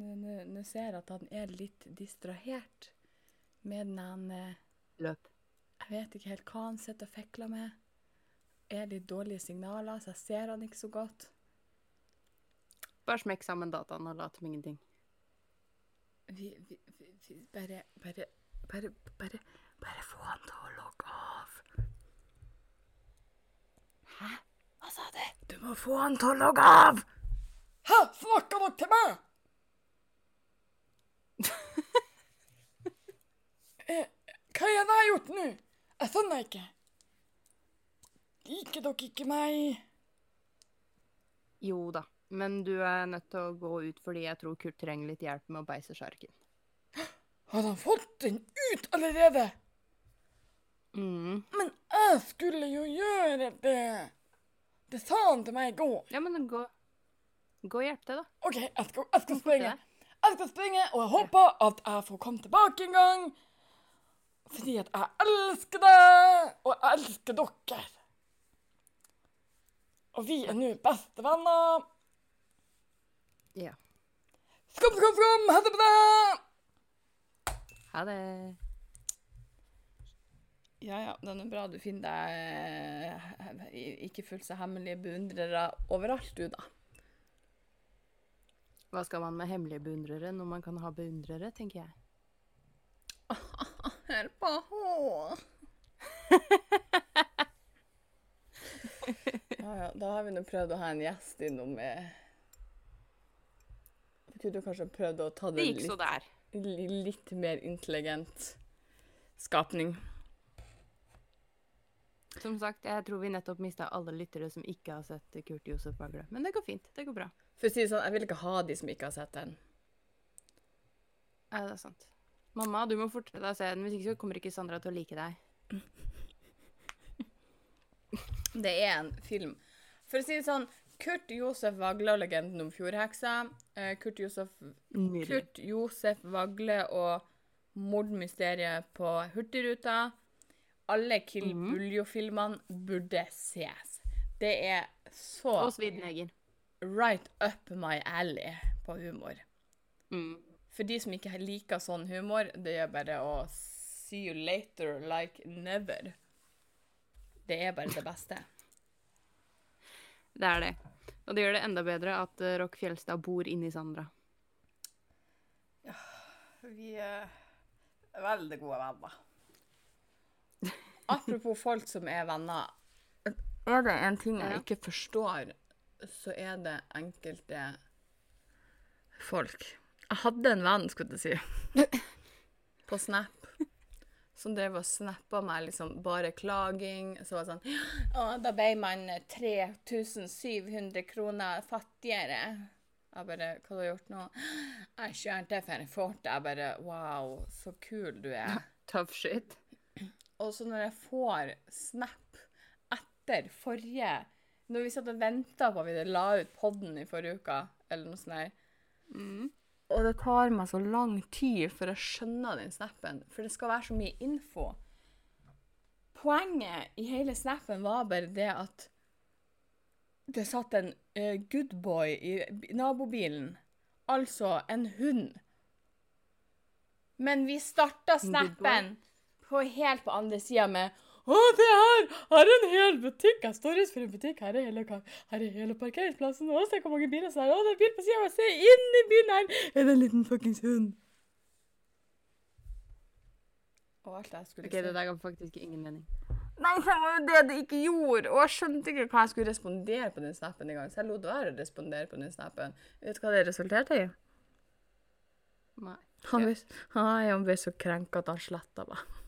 Nå- ser jeg at han er litt distrahert med den han eh, Løp. Jeg vet ikke helt hva han sitter og fekler med. Er litt dårlige signaler, så jeg ser han ikke så godt. Bare smekk sammen dataene og lat som ingenting. Vi, vi, vi, vi bare, bare, bare, bare, bare få han til å logge av. Hæ? Hva sa du? Du må få han til å logge av! Hæ, snakker dere til meg? Eh, er det jeg har gjort nå? Jeg skjønner ikke. Liker dere ikke meg? Jo da, men du er nødt til å gå ut fordi jeg tror Kurt trenger litt hjelp med å beise sjarken. Har han fått den ut allerede? Mm. Men jeg skulle jo gjøre det. Det sa han til meg i går. Ja, men gå, gå og hjelp til, da. OK, jeg skal, jeg skal springe. Det. Jeg skal springe, og jeg håper at jeg får komme tilbake en gang. Fordi at jeg elsker deg, og jeg elsker dere. Og vi er nå bestevenner. Ja. Skam, skam, skam! Ha det bra! Ha det. Ja, ja, det er nå bra du finner deg eh, ikke fullt så hemmelige beundrere overalt, du, da. Hva skal man med hemmelige beundrere når man kan ha beundrere, tenker jeg. (laughs) Hør på henne! (laughs) ja, ja, da har vi nå prøvd å ha en gjest innom med Vi kunne kanskje prøvd å ta Det det gikk så litt, der. litt mer intelligent skapning. Som sagt, jeg tror vi nettopp mista alle lyttere som ikke har sett Kurt Josef Vagle. Men det går fint. Det går bra. For å si det sånn, jeg vil ikke ha de som ikke har sett den. Ja, det er sant. Mamma, du må fortsette å se den, hvis ikke så kommer ikke Sandra til å like deg. (laughs) Det er en film. For å si det sånn, Kurt Josef Vagle og legenden om fjordheksa. eh, Kurt Josef Nydelig. Kurt Josef Vagle og mordmysteriet på Hurtigruta. Alle Kill Mhm. Buljo-filmene burde ses. Det er så Og svidd neger. Right up my alley på humor. Mm. For de som ikke liker sånn humor, det er bare å see you later like never. Det er bare det beste. (laughs) Det er det. Og det gjør det enda bedre at uh, Rock Fjelstad bor inni Sandra. Vi er veldig gode venner. (laughs) Apropos folk som er venner. Er det en ting jeg ikke forstår, så er det enkelte folk. Jeg hadde en venn, skulle jeg si, (laughs) på Snap, som drev og snappa meg liksom bare klaging. Så var det sånn Å, da ble man 3700 kroner fattigere. Jeg bare Hva har du gjort nå? Jeg kjørte for fort. Jeg bare Wow, så kul du er. (laughs) Tough shit. Og så når jeg får snap etter forrige Når vi satt og venta på at vi la ut podden i forrige uke, eller noe sånt der, Mm. og det tar meg så lang tid før jeg skjønner den snappen, for det skal være så mye info. Poenget i hele snappen var bare det at det satt en uh, good boy i nabobilen. Altså en hund. Men vi starta snappen på helt på andre sida med å, det her! Er en hel butikk! Jeg står utenfor en butikk. Her er hele, her er hele parkeringsplassen. Å, se hvor mange biler som er her. Å, det er bil på sida. Se inn i bilen her! Er det en liten fuckings hund? Og alt jeg skulle Ok, det der ga faktisk ingen mening. Nei, det var jo det det ikke gjorde. Og jeg skjønte ikke hva jeg skulle respondere på den snappen engang. Så jeg lot være å respondere på den snappen. Vet du hva det resulterte i? Nei. Han ble, han ble så krenka at han sletta meg.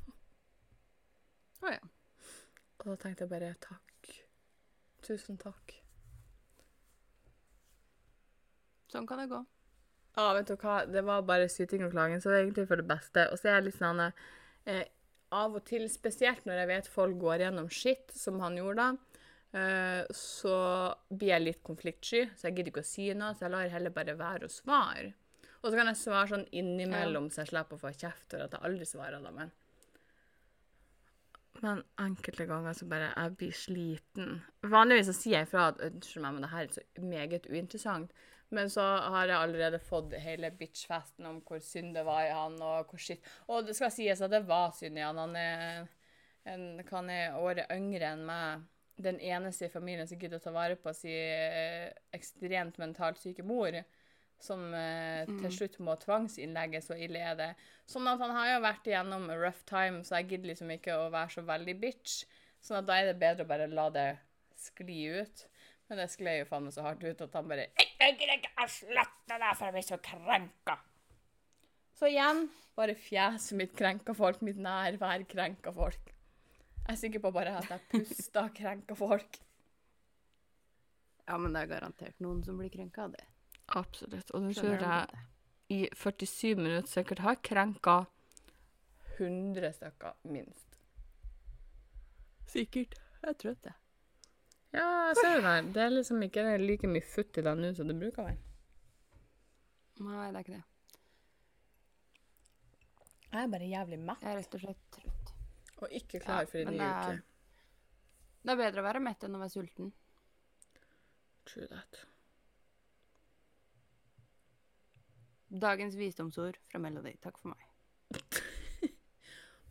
Å ja. Og da tenkte jeg bare takk. Tusen takk. Sånn kan det gå. Ja, vet du hva, det var bare syting og klaging, så det er egentlig for det beste. Og så er jeg litt sånn eh, Av og til, spesielt når jeg vet folk går gjennom skitt, som han gjorde da, eh, så blir jeg litt konfliktsky, så jeg gidder ikke å si noe, så jeg lar heller bare være å svare. Og så kan jeg svare sånn innimellom, så jeg slipper å få kjeft for at jeg aldri svarer da, men men enkelte ganger så bare jeg blir sliten. Vanligvis så sier jeg ifra at unnskyld meg, men det her er så meget uinteressant. Men så har jeg allerede fått hele bitchfesten om hvor synd det var i han, og hvor shit Og det skal sies at det var synd i han. Han er, en, han er året yngre enn meg. Den eneste i familien som gidder å ta vare på sin eh, ekstremt mentalt syke mor. Som eh, til slutt må tvangsinnlegges, så ille er det. Sånn at han har jo vært igjennom a rough time, så jeg gidder liksom ikke å være så veldig bitch. Sånn at da er det bedre å bare la det skli ut. Men det sklei jo faen meg så hardt ut at han bare Jeg gidder ikke å slette deg, for jeg blir så krenka. Så igjen, bare fjeset mitt krenka folk, mitt nærvær krenka folk. Jeg er sikker på bare at jeg pusta krenka folk. Ja, men det er garantert noen som blir krenka av det. Absolutt. Og nå tror jeg i 47 minutter sikkert har krenka 100 stykker, minst. Sikkert. Jeg er trøtt, jeg. Ja, jeg ser det der. Det er liksom ikke like mye futt i deg nå som det bruker å være. Nei, det er ikke det. Jeg er bare jævlig mett Jeg er rett og slett trøtt. og ikke klar for en ny uke. Det er bedre å være mett enn å være sulten. True that. Dagens visdomsord fra Melody. Takk for meg.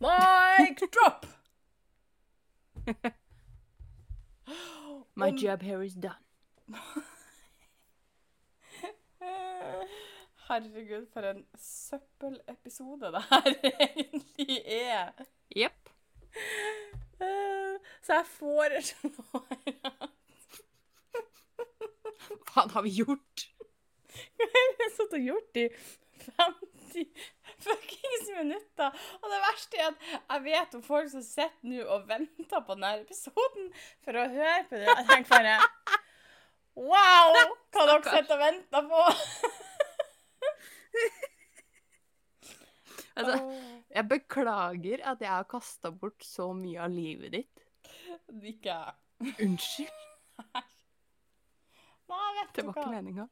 (laughs) Mic drop! (gasps) My Om- job here is done. (laughs) Herregud, for en søppelepisode det her (laughs) egentlig er. Jepp. Eh, Så jeg foreslår Hva har vi gjort? (laughs) Vi har satt og gjort i 50 fuckings minutter. Og det verste er at jeg vet om folk som sitter nå og venter på denne episoden for å høre på det. Jeg tenker bare Wow! Hva dere sitter og venter på. (laughs) Altså, jeg beklager at jeg har kasta bort så mye av livet ditt. Ikke jeg. Unnskyld. Nei, vet Det var ikke hva. meninga.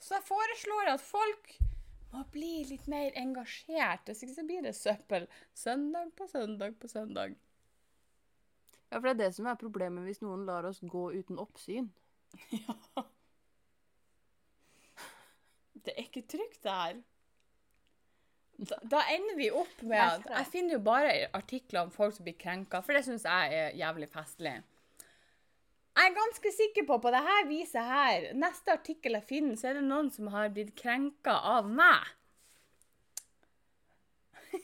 Så jeg foreslår at folk må bli litt mer engasjert. Hvis ikke så blir det søppel søndag på søndag på søndag. Ja, for det er det som er problemet hvis noen lar oss gå uten oppsyn. (laughs) Ja. Det er ikke trygt, det her. Da, da ender vi opp med at Jeg finner jo bare artikler om folk som blir krenka, for det syns jeg er jævlig festlig. Jeg er ganske sikker på på dette viset her, neste artikkel jeg finner, så er det noen som har blitt krenka av meg. (laughs)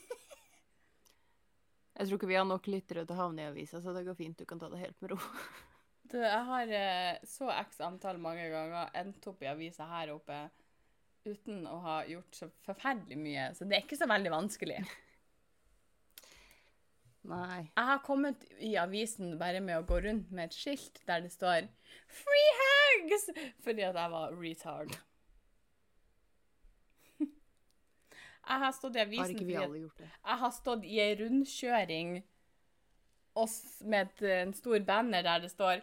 Jeg tror ikke vi har nok lyttere til å havne i avisa, så det går fint. Du kan ta det helt med ro. (laughs) Du, jeg har eh, så x antall mange ganger endt opp i avisa her oppe uten å ha gjort så forferdelig mye, så det er ikke så veldig vanskelig. (laughs) Nei. Jeg har kommet i avisen bare med å gå rundt med et skilt der det står 'Free hugs!' fordi at jeg var retard. (laughs) Jeg har stått i avisen Har ikke vi alle gjort det? jeg har stått i ei rundkjøring med et, en stor banner der det står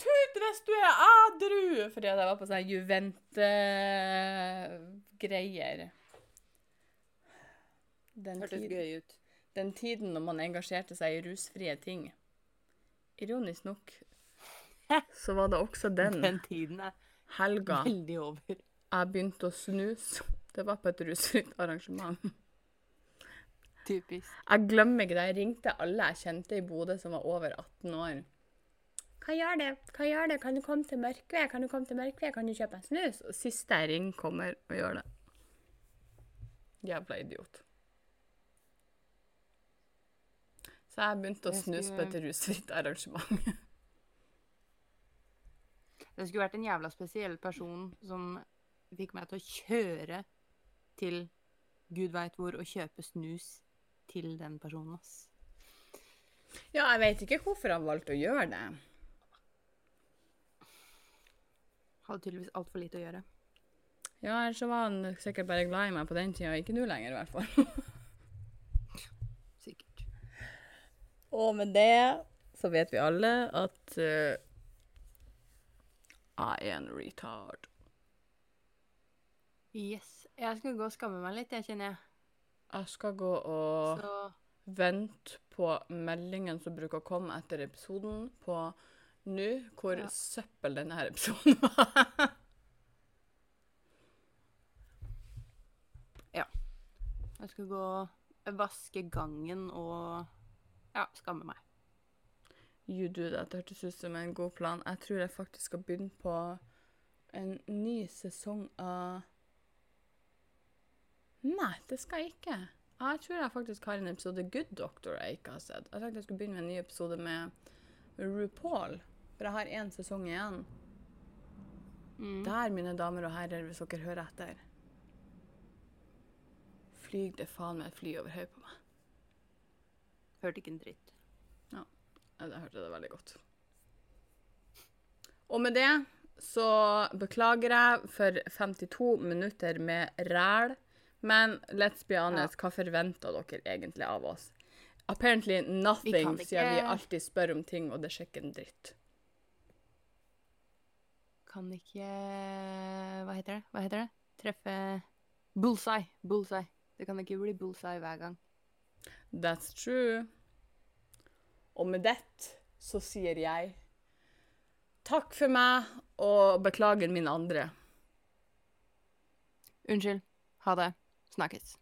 'Tut hvis du er ædru!' Fordi at jeg var på sånne Juvente-greier. Den, Hørtes gøy ut. Den tiden når man engasjerte seg i rusfrie ting. Ironisk nok (laughs) så var det også den Den tiden er helga veldig over. jeg begynte å snuse. Det var på et rusfritt arrangement. Typisk. Jeg glemmer ikke det. Jeg ringte alle jeg kjente i Bodø som var over 18 år. Hva gjør det? Hva gjør det? Kan du komme til Mørkved? Kan du komme til Mørkved? Kan du kjøpe en snus? Og siste jeg ringer, kommer og gjør det. Jævla idiot. Så jeg begynte å Jeg snuse på et rusfritt arrangement. (laughs) Det skulle vært en jævla spesiell person som fikk meg til å kjøre til gud veit hvor og kjøpe snus til den personen, ass. Ja, jeg vet ikke hvorfor han valgte å gjøre det. Hadde tydeligvis altfor lite å gjøre. Ja, ellers så var han sikkert bare glad i meg på den tida, ikke nå lenger i hvert fall. (laughs) Sikkert. Og med det så vet vi alle at uh, er en retard. Yes. Jeg skal gå og skamme meg litt, jeg kjenner jeg. Jeg skal gå og Så vente på meldingen som bruker å komme etter episoden på nå, hvor Ja. søppel denne her episoden (laughs) var. jeg skal gå og vaske gangen og ja, skammer meg. You do that. Det hørtes ut som en god plan. Jeg tror jeg faktisk skal begynne på en ny sesong av Nei, det skal jeg ikke. Jeg tror jeg faktisk har en episode Good Doctor jeg ikke har sett. Jeg tenkte jeg skulle begynne med en ny episode med RuPaul, for jeg har én sesong igjen. Mm. Der, mine damer og herrer, hvis dere hører etter. Flyg det faen meg et fly over hodet på meg. Hørte ikke en dritt. Ja, jeg hørte det veldig godt. Og med det så beklager jeg for 52 minutter med ræl. Men let's be honest, hva forventer dere egentlig av oss? Apparently nothing, Vi siden vi alltid spør om ting, og det skjer ikke en dritt. Kan ikke Hva heter det? Hva heter det? Treffe Bullseye. Bullseye. Det kan ikke bli bullseye hver gang. That's true. Og med det så sier jeg takk for meg, og beklager min andre. Unnskyld. Ha det. Snakkes.